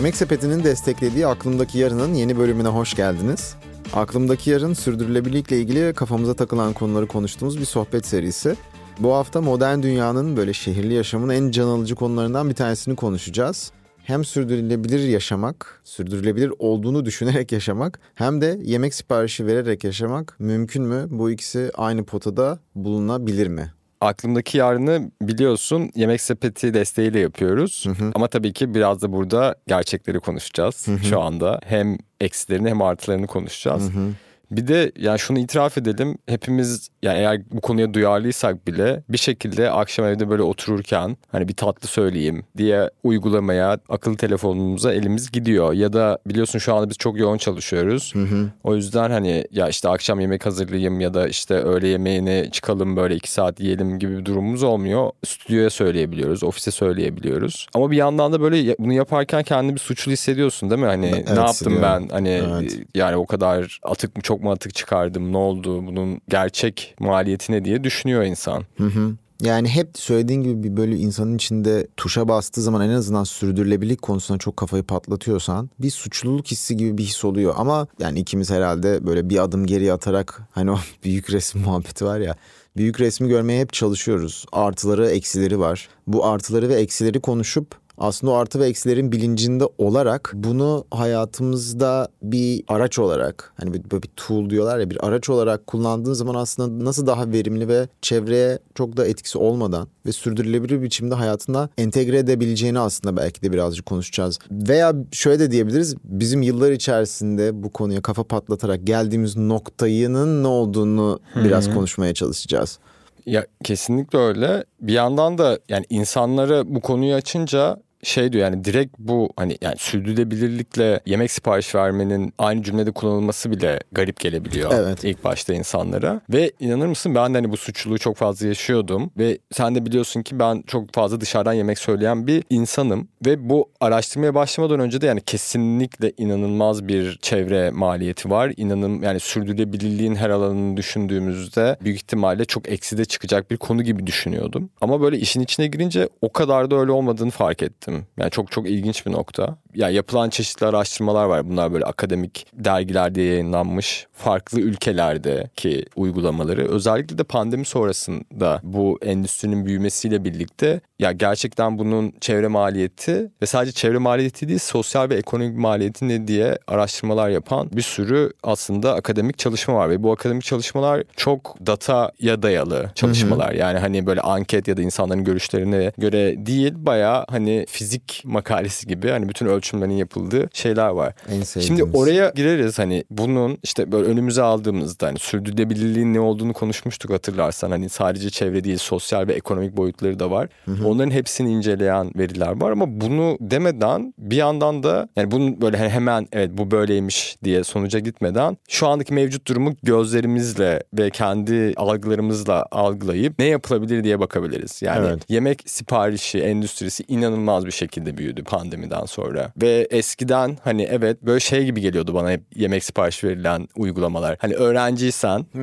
Yemek Sepeti'nin desteklediği Aklımdaki Yarın'ın yeni bölümüne hoş geldiniz. Aklımdaki Yarın sürdürülebilirlikle ilgili kafamıza takılan konuları konuştuğumuz bir sohbet serisi. Bu hafta modern dünyanın böyle şehirli yaşamın en can alıcı konularından bir tanesini konuşacağız. Hem sürdürülebilir yaşamak, sürdürülebilir olduğunu düşünerek yaşamak hem de yemek siparişi vererek yaşamak mümkün mü? Bu ikisi aynı potada bulunabilir mi? Aklımdaki yarını biliyorsun yemek sepeti desteğiyle yapıyoruz. Hı hı. Ama tabii ki biraz da burada gerçekleri konuşacağız hı hı. şu anda. Hem eksilerini hem artılarını konuşacağız. Hı hı. Bir de yani şunu itiraf edelim. Hepimiz yani eğer bu konuya duyarlıysak bile bir şekilde akşam evde böyle otururken hani bir tatlı söyleyeyim diye uygulamaya akıllı telefonumuza elimiz gidiyor. Ya da biliyorsun şu anda biz çok yoğun çalışıyoruz. Hı hı. O yüzden hani ya işte akşam yemek hazırlayayım ya da işte öğle yemeğini çıkalım böyle iki saat yiyelim gibi bir durumumuz olmuyor. Stüdyoya söyleyebiliyoruz, ofise söyleyebiliyoruz. Ama bir yandan da böyle bunu yaparken kendini bir suçlu hissediyorsun değil mi? Hani evet, ne yaptım ben? Hani evet. yani o kadar atık mı çok çok mu atık çıkardım ne oldu bunun gerçek maliyetine diye düşünüyor insan. Hı hı. Yani hep söylediğin gibi bir böyle insanın içinde tuşa bastığı zaman en azından sürdürülebilirlik konusunda çok kafayı patlatıyorsan bir suçluluk hissi gibi bir his oluyor. Ama yani ikimiz herhalde böyle bir adım geri atarak hani o büyük resim muhabbeti var ya büyük resmi görmeye hep çalışıyoruz. Artıları, eksileri var. Bu artıları ve eksileri konuşup aslında o artı ve eksilerin bilincinde olarak bunu hayatımızda bir araç olarak hani böyle bir tool diyorlar ya bir araç olarak kullandığın zaman aslında nasıl daha verimli ve çevreye çok da etkisi olmadan ve sürdürülebilir biçimde hayatına entegre edebileceğini aslında belki de birazcık konuşacağız. Veya şöyle de diyebiliriz bizim yıllar içerisinde bu konuya kafa patlatarak geldiğimiz noktayının ne olduğunu biraz konuşmaya çalışacağız. Ya kesinlikle öyle. Bir yandan da yani insanlara bu konuyu açınca şey diyor yani direkt bu hani yani sürdürülebilirlikle yemek sipariş vermenin aynı cümlede kullanılması bile garip gelebiliyor evet. ilk başta insanlara. Ve inanır mısın ben de hani bu suçluluğu çok fazla yaşıyordum ve sen de biliyorsun ki ben çok fazla dışarıdan yemek söyleyen bir insanım ve bu araştırmaya başlamadan önce de yani kesinlikle inanılmaz bir çevre maliyeti var. İnanın yani sürdürülebilirliğin her alanını düşündüğümüzde büyük ihtimalle çok ekside çıkacak bir konu gibi düşünüyordum. Ama böyle işin içine girince o kadar da öyle olmadığını fark ettim. Yani çok çok ilginç bir nokta. Ya yapılan çeşitli araştırmalar var. Bunlar böyle akademik dergilerde yayınlanmış farklı ülkelerdeki uygulamaları. Özellikle de pandemi sonrasında bu endüstrinin büyümesiyle birlikte ya gerçekten bunun çevre maliyeti ve sadece çevre maliyeti değil sosyal ve ekonomik maliyeti ne diye araştırmalar yapan bir sürü aslında akademik çalışma var ve bu akademik çalışmalar çok dataya dayalı çalışmalar. Hı hı. Yani hani böyle anket ya da insanların görüşlerine göre değil baya hani fizik makalesi gibi hani bütün ölçümlerin yapıldığı şeyler var. En Şimdi oraya gireriz hani bunun işte böyle önümüze aldığımızda hani sürdürülebilirliğin ne olduğunu konuşmuştuk hatırlarsan hani sadece çevre değil sosyal ve ekonomik boyutları da var. Hı hı. Onların hepsini inceleyen veriler var ama bunu demeden bir yandan da yani bunun böyle hemen evet bu böyleymiş diye sonuca gitmeden şu andaki mevcut durumu gözlerimizle ve kendi algılarımızla algılayıp ne yapılabilir diye bakabiliriz. Yani evet. yemek siparişi endüstrisi inanılmaz bir şekilde büyüdü pandemiden sonra. Ve eskiden hani evet böyle şey gibi geliyordu bana hep yemek siparişi verilen uygulamalar. Hani öğrenciysen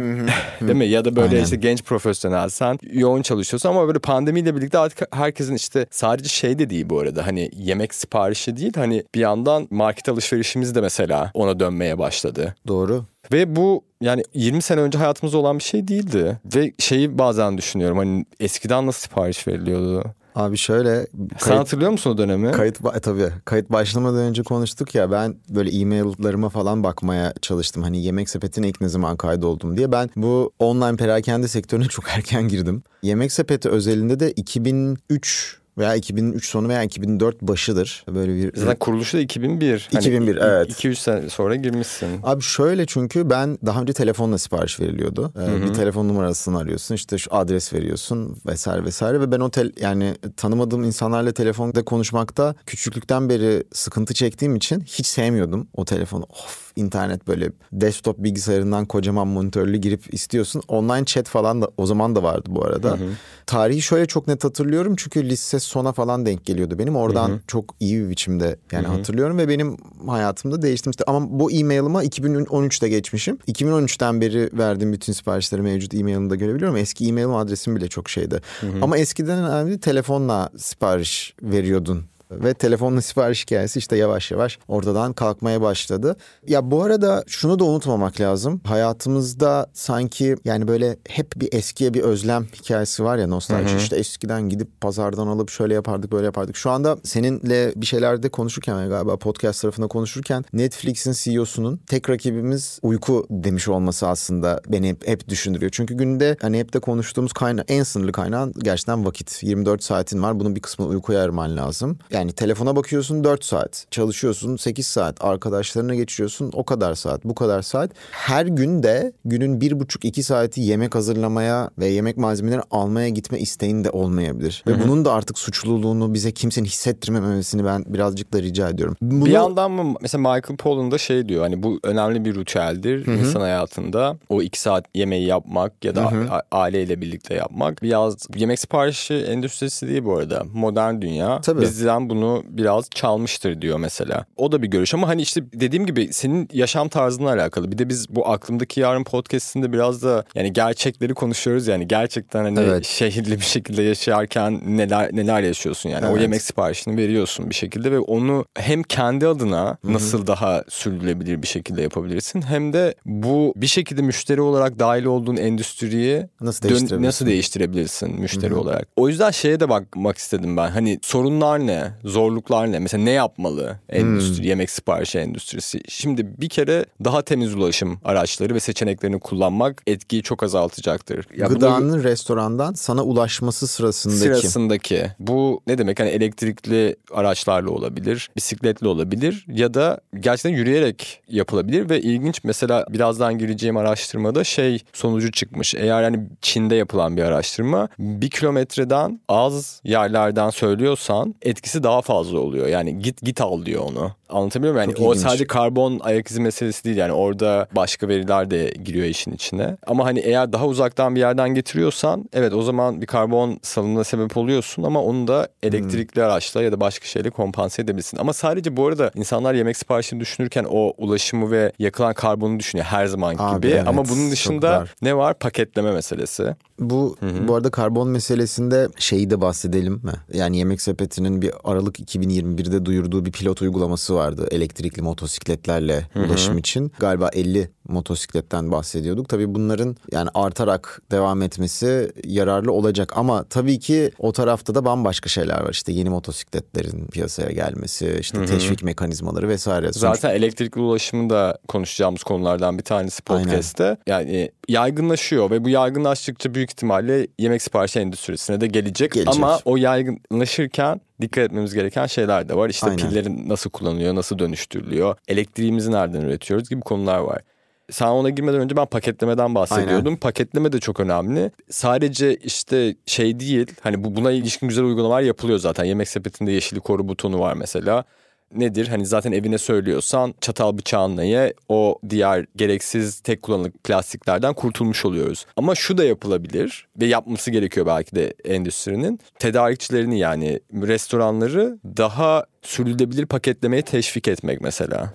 değil mi ya da böyle Aynen. işte genç profesyonelsen yoğun çalışıyorsun ama böyle pandemiyle birlikte artık herkesin işte sadece şey de değil bu arada hani yemek siparişi değil hani bir yandan market alışverişimiz de mesela ona dönmeye başladı. Doğru. Ve bu yani 20 sene önce hayatımızda olan bir şey değildi. Ve şeyi bazen düşünüyorum hani eskiden nasıl sipariş veriliyordu? Abi şöyle... Kayıt, Sen hatırlıyor musun o dönemi? Kayıt e, tabii. Kayıt başlamadan önce konuştuk ya ben böyle e-mail'larıma falan bakmaya çalıştım. Hani yemek sepetine ilk ne zaman kaydoldum diye. Ben bu online perakende sektörüne çok erken girdim. Yemek sepeti özelinde de 2003 veya 2003 sonu veya 2004 başıdır. Böyle bir Zaten kuruluşu da 2001. 2001 hani evet. 200 sene sonra girmişsin. Abi şöyle çünkü ben daha önce telefonla sipariş veriliyordu. Ee, bir telefon numarasını arıyorsun işte şu adres veriyorsun vesaire vesaire ve ben o tel yani tanımadığım insanlarla telefonda konuşmakta küçüklükten beri sıkıntı çektiğim için hiç sevmiyordum o telefonu. Of internet böyle desktop bilgisayarından kocaman monitörlü girip istiyorsun. Online chat falan da o zaman da vardı bu arada. Hı hı. Tarihi şöyle çok net hatırlıyorum çünkü lise sona falan denk geliyordu benim. Oradan hı hı. çok iyi bir biçimde yani hı hı. hatırlıyorum ve benim hayatımda değiştirmişti. Ama bu e-mail'ıma 2013'te geçmişim. 2013'ten beri verdiğim bütün siparişleri mevcut e-mail'ımda görebiliyorum. Eski e-mail adresim bile çok şeydi. Hı hı. Ama eskiden önemli telefonla sipariş veriyordun Ve telefonla sipariş hikayesi işte yavaş yavaş ortadan kalkmaya başladı. Ya bu arada şunu da unutmamak lazım. Hayatımızda sanki yani böyle hep bir eskiye bir özlem hikayesi var ya nostalji. İşte eskiden gidip pazardan alıp şöyle yapardık böyle yapardık. Şu anda seninle bir şeylerde konuşurken galiba podcast tarafında konuşurken Netflix'in CEO'sunun tek rakibimiz uyku demiş olması aslında beni hep, hep düşündürüyor. Çünkü günde hani hep de konuştuğumuz kayna en sınırlı kaynağın gerçekten vakit. 24 saatin var. Bunun bir kısmını uykuya ayırman lazım. Yani telefona bakıyorsun 4 saat. Çalışıyorsun 8 saat. Arkadaşlarına geçiyorsun o kadar saat. Bu kadar saat. Her gün de günün 1,5-2 saati yemek hazırlamaya ve yemek malzemeleri almaya gitme isteğin de olmayabilir. Ve bunun da artık suçluluğunu bize kimsenin hissettirmemesini ben birazcık da rica ediyorum. Bunu... Bir yandan mı mesela Michael Pollan da şey diyor hani bu önemli bir ritüeldir insan hayatında. O iki saat yemeği yapmak ya da a- aileyle birlikte yapmak. Biraz yemek siparişi endüstrisi değil bu arada. Modern dünya Tabii. bizden bunu biraz çalmıştır diyor mesela. O da bir görüş ama hani işte dediğim gibi senin yaşam tarzına alakalı. Bir de biz bu aklımdaki yarın podcast'inde biraz da yani gerçekleri konuşuyoruz yani gerçekten hani Evet. şehirli bir şekilde yaşarken neler neler yaşıyorsun yani. O Evet. yemek siparişini veriyorsun bir şekilde ve onu hem kendi adına nasıl daha sürdürülebilir bir şekilde yapabilirsin hem de bu bir şekilde müşteri olarak dahil olduğun endüstriyi Nasıl dön- değiştirebilirsin? nasıl değiştirebilirsin müşteri olarak. O yüzden şeye de bakmak istedim ben. Hani sorunlar ne? Zorluklar ne? Mesela ne yapmalı endüstri, yemek siparişi endüstrisi? Şimdi bir kere daha temiz ulaşım araçları ve seçeneklerini kullanmak etkiyi çok azaltacaktır. Ya bunu- Gıdanın restorandan sana ulaşması sırasındaki. sırasındaki bu ne demek hani elektrikli araçlarla olabilir, bisikletle olabilir ya da gerçekten yürüyerek yapılabilir ve ilginç mesela birazdan gireceğim araştırmada şey sonucu çıkmış. Eğer hani Çin'de yapılan bir araştırma bir kilometreden az yerlerden söylüyorsan etkisi daha fazla oluyor. Yani git git al diyor onu. Anlatabiliyor muyum? Yani Çok o ilginç. sadece karbon ayak izi meselesi değil yani orada başka veriler de giriyor işin içine. Ama hani eğer daha uzaktan bir yerden getiriyorsan evet o zaman bir karbon salınımına sebep oluyorsun ama onu da elektrikli araçla ya da başka şeyle kompanse edebilirsin. Ama sadece bu arada insanlar yemek siparişini düşünürken o ulaşımı ve yakılan karbonu düşünüyor her zaman Abi gibi. evet, ama bunun dışında ne var? Paketleme meselesi. Bu bu arada karbon meselesinde şeyi de bahsedelim mi? Yani Yemek Sepeti'nin bir Aralık 2021'de duyurduğu bir pilot uygulaması vardı elektrikli motosikletlerle ulaşım için. Galiba 50 motosikletten bahsediyorduk. Tabii bunların yani artarak devam etmesi yararlı olacak ama tabii ki o tarafta da bambaşka şeyler var. İşte yeni motosikletlerin piyasaya gelmesi, işte teşvik mekanizmaları vesaire. Sonuç- Zaten elektrikli ulaşımı da konuşacağımız konulardan bir tanesi podcast'te. Yani yaygınlaşıyor ve bu yaygınlaştıkça büyük ihtimalle yemek siparişi endüstrisine de gelecek. Gelecek. Ama o yaygınlaşırken dikkat etmemiz gereken şeyler de var. İşte Aynen. pillerin nasıl kullanılıyor, nasıl dönüştürülüyor, elektriğimizi nereden üretiyoruz gibi konular var. Sen ona girmeden önce ben paketlemeden bahsediyordum. Paketleme de çok önemli. Sadece işte şey değil. Hani bu buna ilişkin güzel uygulamalar yapılıyor zaten. Yemek sepetinde yeşili koru butonu var mesela nedir? Hani zaten evine söylüyorsan çatal bıçağınla ye o diğer gereksiz tek kullanımlık plastiklerden kurtulmuş oluyoruz. Ama şu da yapılabilir ve yapması gerekiyor belki de endüstrinin. Tedarikçilerini yani restoranları daha sürdürülebilir paketlemeye teşvik etmek mesela.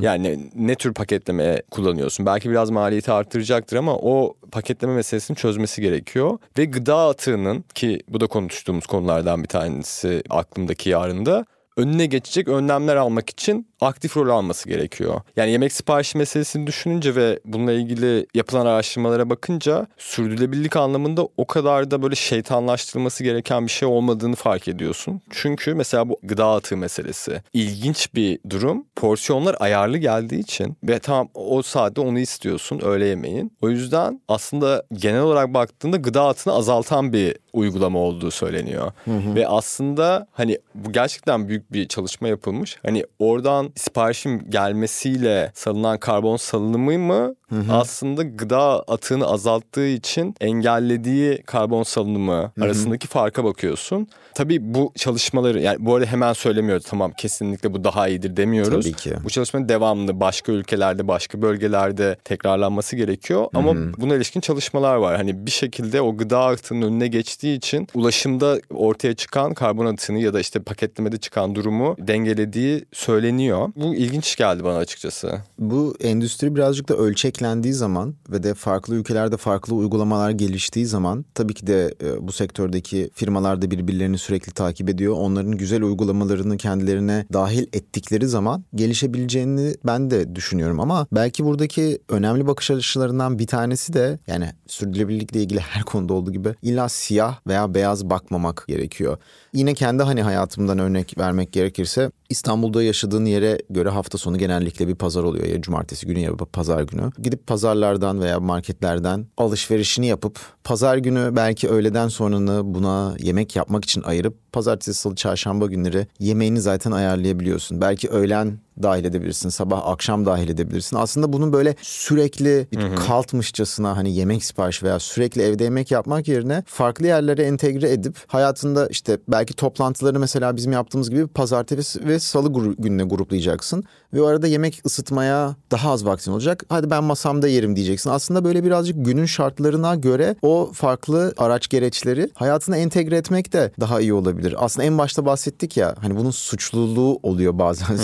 Yani ne tür paketleme kullanıyorsun? Belki biraz maliyeti arttıracaktır ama o paketleme meselesini çözmesi gerekiyor. Ve gıda atığının ki bu da konuştuğumuz konulardan bir tanesi aklımdaki yarında önüne geçecek önlemler almak için aktif rol alması gerekiyor. Yani yemek siparişi meselesini düşününce ve bununla ilgili yapılan araştırmalara bakınca sürdürülebilirlik anlamında o kadar da böyle şeytanlaştırılması gereken bir şey olmadığını fark ediyorsun. Çünkü mesela bu gıda atığı meselesi ilginç bir durum. Porsiyonlar ayarlı geldiği için ve tam o saatte onu istiyorsun öğle yemeğin. O yüzden aslında genel olarak baktığında gıda atını azaltan bir uygulama olduğu söyleniyor. Ve aslında hani bu gerçekten büyük bir çalışma yapılmış. Hani oradan siparişin gelmesiyle salınan karbon salınımı mı aslında gıda atığını azalttığı için engellediği karbon salınımı arasındaki farka bakıyorsun. Tabii bu çalışmaları yani bu arada hemen söylemiyoruz tamam kesinlikle bu daha iyidir demiyoruz. Tabii ki. Bu çalışmanın devamlı başka ülkelerde başka bölgelerde tekrarlanması gerekiyor ama buna ilişkin çalışmalar var. Hani bir şekilde o gıda atığının önüne geçtiği için ulaşımda ortaya çıkan karbon atığını ya da işte paketlemede çıkan durumu dengelediği söyleniyor. Bu ilginç geldi bana açıkçası. Bu endüstri birazcık da ölçeklendiği zaman ve de farklı ülkelerde farklı uygulamalar geliştiği zaman tabii ki de e, bu sektördeki firmalar da birbirlerini sürekli takip ediyor. Onların güzel uygulamalarını kendilerine dahil ettikleri zaman gelişebileceğini ben de düşünüyorum ama belki buradaki önemli bakış açılarından bir tanesi de yani sürdürülebilirlikle ilgili her konuda olduğu gibi illa siyah veya beyaz bakmamak gerekiyor. Yine kendi hani hayatımdan örnek vermek gerekirse İstanbul'da yaşadığın yere göre hafta sonu genellikle bir pazar oluyor ya cumartesi günü ya pazar günü. Gidip pazarlardan veya marketlerden alışverişini yapıp pazar günü belki öğleden sonranı buna yemek yapmak için ayırıp pazartesi, salı, çarşamba günleri yemeğini zaten ayarlayabiliyorsun. Belki öğlen dahil edebilirsin. Sabah akşam dahil edebilirsin. Aslında bunun böyle sürekli bir kaltmışçasına hani yemek sipariş veya sürekli evde yemek yapmak yerine farklı yerlere entegre edip hayatında işte belki toplantıları mesela bizim yaptığımız gibi pazartesi ve salı gününe gruplayacaksın. Ve o arada yemek ısıtmaya daha az vaktin olacak. Hadi ben masamda yerim diyeceksin. Aslında böyle birazcık günün şartlarına göre o farklı araç gereçleri hayatına entegre etmek de daha iyi olabilir. Aslında en başta bahsettik ya hani bunun suçluluğu oluyor bazen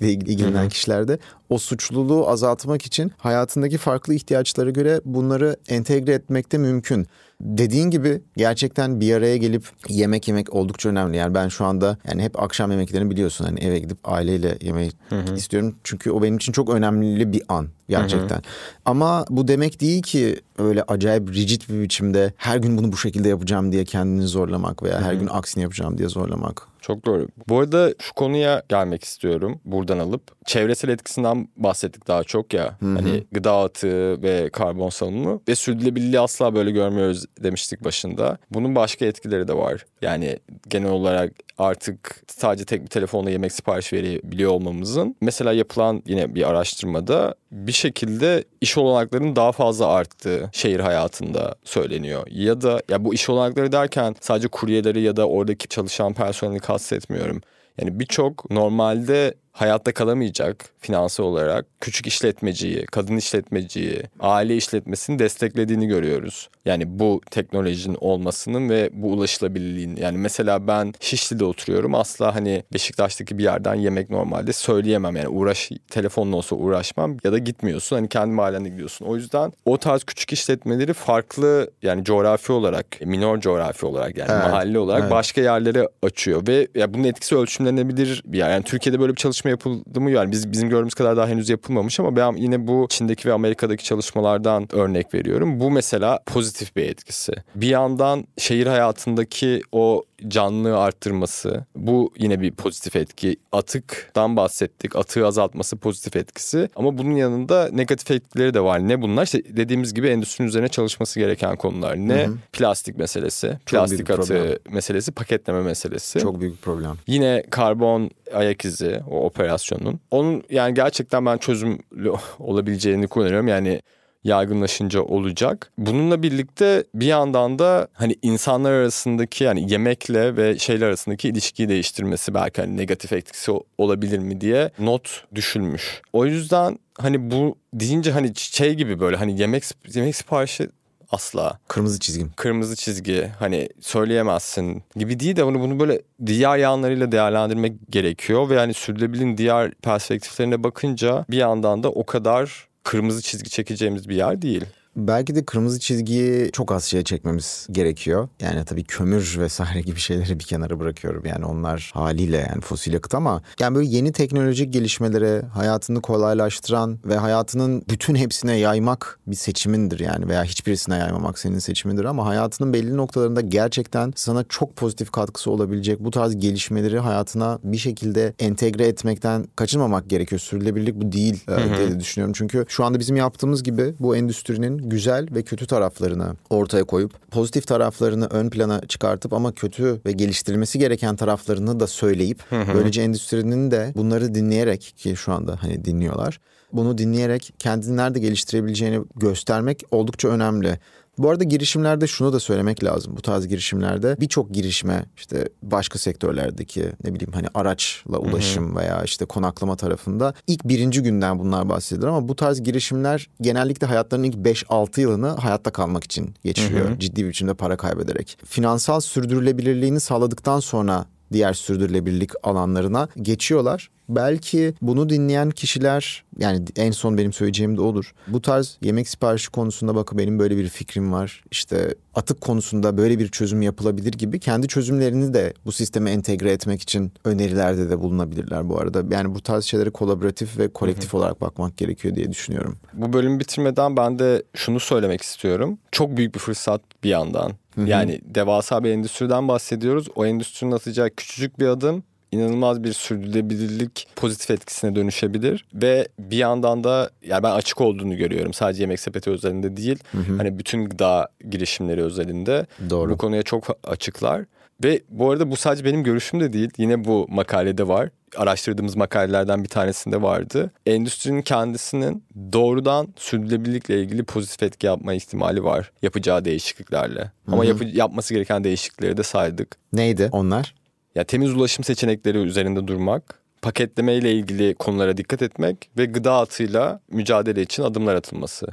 sürdürülebilirlikle ilgilenen kişilerde. O suçluluğu azaltmak için hayatındaki farklı ihtiyaçlara göre bunları entegre etmek de mümkün. Dediğin gibi gerçekten bir araya gelip yemek yemek oldukça önemli. Yani ben şu anda yani hep akşam yemeklerini biliyorsun. Hani eve gidip aileyle yemeği istiyorum. Çünkü o benim için çok önemli bir an gerçekten. Hı hı. Ama bu demek değil ki öyle acayip rigid bir biçimde her gün bunu bu şekilde yapacağım diye kendini zorlamak veya her gün aksini yapacağım diye zorlamak. Çok doğru. Bu arada şu konuya gelmek istiyorum buradan alıp. Çevresel etkisinden bahsettik daha çok ya. Hı-hı. Hani gıda atığı ve karbon salınımı ve sürdürülebilirliği asla böyle görmüyoruz demiştik başında. Bunun başka etkileri de var. Yani genel olarak artık sadece tek bir telefonla yemek sipariş verebiliyor olmamızın mesela yapılan yine bir araştırmada bir şekilde iş olanaklarının daha fazla arttığı şehir hayatında söyleniyor. Ya da ya bu iş olanakları derken sadece kuryeleri ya da oradaki çalışan personeli kastetmiyorum. Yani birçok normalde hayatta kalamayacak finansal olarak küçük işletmeciyi, kadın işletmeciyi, aile işletmesini desteklediğini görüyoruz. Yani bu teknolojinin olmasının ve bu ulaşılabilirliğin. Yani mesela ben Şişli'de oturuyorum. Asla hani Beşiktaş'taki bir yerden yemek normalde söyleyemem. Yani uğraş telefonla olsa uğraşmam ya da gitmiyorsun. Hani kendi mahallende gidiyorsun. O yüzden o tarz küçük işletmeleri farklı yani coğrafi olarak, minor coğrafi olarak yani evet. mahalle olarak evet. başka yerlere açıyor ve ya bunun etkisi ölçümlenebilir bir yer. Yani Türkiye'de böyle bir çalışma yapıldı mı? Yani biz bizim gördüğümüz kadar daha henüz yapılmamış ama ben yine bu Çin'deki ve Amerika'daki çalışmalardan örnek veriyorum. Bu mesela pozitif bir etkisi. Bir yandan şehir hayatındaki o canlılığı arttırması bu yine bir pozitif etki. Atıktan bahsettik. Atığı azaltması pozitif etkisi. Ama bunun yanında negatif etkileri de var. Ne bunlar? İşte dediğimiz gibi endüstrinin üzerine çalışması gereken konular. Ne hı hı. plastik meselesi, plastik atığı problem. meselesi, paketleme meselesi. Çok büyük problem. Yine karbon ayak izi o operasyonun. Onun yani gerçekten ben çözümlü olabileceğini kullanıyorum. Yani yaygınlaşınca olacak. Bununla birlikte bir yandan da hani insanlar arasındaki yani yemekle ve şeyler arasındaki ilişkiyi değiştirmesi belki hani negatif etkisi olabilir mi diye not düşülmüş. O yüzden hani bu deyince hani şey gibi böyle hani yemek yemek siparişi asla. Kırmızı çizgim. Kırmızı çizgi hani söyleyemezsin gibi değil de bunu bunu böyle diğer yanlarıyla değerlendirmek gerekiyor ve yani sürdürülebilirliğin diğer perspektiflerine bakınca bir yandan da o kadar kırmızı çizgi çekeceğimiz bir yer değil. Belki de kırmızı çizgiyi çok az şeye çekmemiz gerekiyor. Yani tabii kömür vesaire gibi şeyleri bir kenara bırakıyorum. Yani onlar haliyle yani fosil yakıt ama yani böyle yeni teknolojik gelişmelere hayatını kolaylaştıran ve hayatının bütün hepsine yaymak bir seçimindir yani veya hiçbirisine yaymamak senin seçimindir ama hayatının belli noktalarında gerçekten sana çok pozitif katkısı olabilecek bu tarz gelişmeleri hayatına bir şekilde entegre etmekten kaçınmamak gerekiyor. Sürdürülebilirlik bu değil hı hı. diye düşünüyorum. Çünkü şu anda bizim yaptığımız gibi bu endüstrinin güzel ve kötü taraflarını ortaya koyup pozitif taraflarını ön plana çıkartıp ama kötü ve geliştirilmesi gereken taraflarını da söyleyip hı hı. böylece endüstrinin de bunları dinleyerek ki şu anda hani dinliyorlar. Bunu dinleyerek kendini nerede geliştirebileceğini göstermek oldukça önemli. Bu arada girişimlerde şunu da söylemek lazım. Bu tarz girişimlerde birçok girişime işte başka sektörlerdeki ne bileyim hani araçla ulaşım veya işte konaklama tarafında ilk birinci günden bunlar bahsedilir ama bu tarz girişimler genellikle hayatlarının ilk 5-6 yılını hayatta kalmak için geçiriyor. Ciddi bir biçimde para kaybederek. Finansal sürdürülebilirliğini sağladıktan sonra diğer sürdürülebilirlik alanlarına geçiyorlar. Belki bunu dinleyen kişiler yani en son benim söyleyeceğim de olur. Bu tarz yemek siparişi konusunda bakın benim böyle bir fikrim var. İşte atık konusunda böyle bir çözüm yapılabilir gibi kendi çözümlerini de bu sisteme entegre etmek için önerilerde de bulunabilirler bu arada. Yani bu tarz şeylere kolaboratif ve kolektif olarak bakmak gerekiyor diye düşünüyorum. Bu bölümü bitirmeden ben de şunu söylemek istiyorum. Çok büyük bir fırsat bir yandan. Hı hı. Yani devasa bir endüstriden bahsediyoruz. O endüstrinin atacağı küçücük bir adım inanılmaz bir sürdürülebilirlik pozitif etkisine dönüşebilir ve bir yandan da yani ben açık olduğunu görüyorum sadece yemek sepeti özelinde değil hı hı. hani bütün gıda girişimleri özelinde Doğru. bu konuya çok açıklar ve bu arada bu sadece benim görüşüm de değil yine bu makalede var araştırdığımız makalelerden bir tanesinde vardı. Endüstrinin kendisinin doğrudan sürdürülebilirlikle ilgili pozitif etki yapma ihtimali var yapacağı değişikliklerle. Hı-hı. Ama yap- yapması gereken değişiklikleri de saydık. Neydi onlar? Ya temiz ulaşım seçenekleri üzerinde durmak, paketleme ile ilgili konulara dikkat etmek ve gıda atıyla mücadele için adımlar atılması.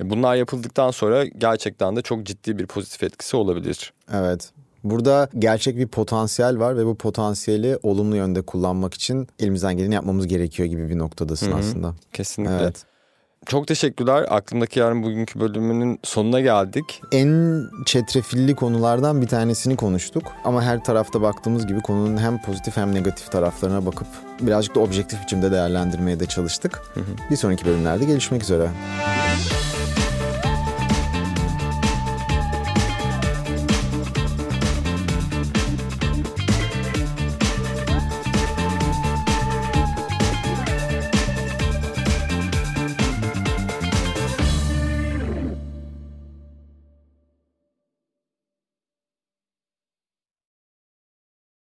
E, bunlar yapıldıktan sonra gerçekten de çok ciddi bir pozitif etkisi olabilir. Evet. Burada gerçek bir potansiyel var ve bu potansiyeli olumlu yönde kullanmak için elimizden geleni yapmamız gerekiyor gibi bir noktadasın Hı-hı. aslında. Kesinlikle. Evet. Çok teşekkürler. Aklımdaki yarın bugünkü bölümünün sonuna geldik. En çetrefilli konulardan bir tanesini konuştuk. Ama her tarafta baktığımız gibi konunun hem pozitif hem negatif taraflarına bakıp birazcık da objektif biçimde değerlendirmeye de çalıştık. Hı hı. Bir sonraki bölümlerde gelişmek üzere.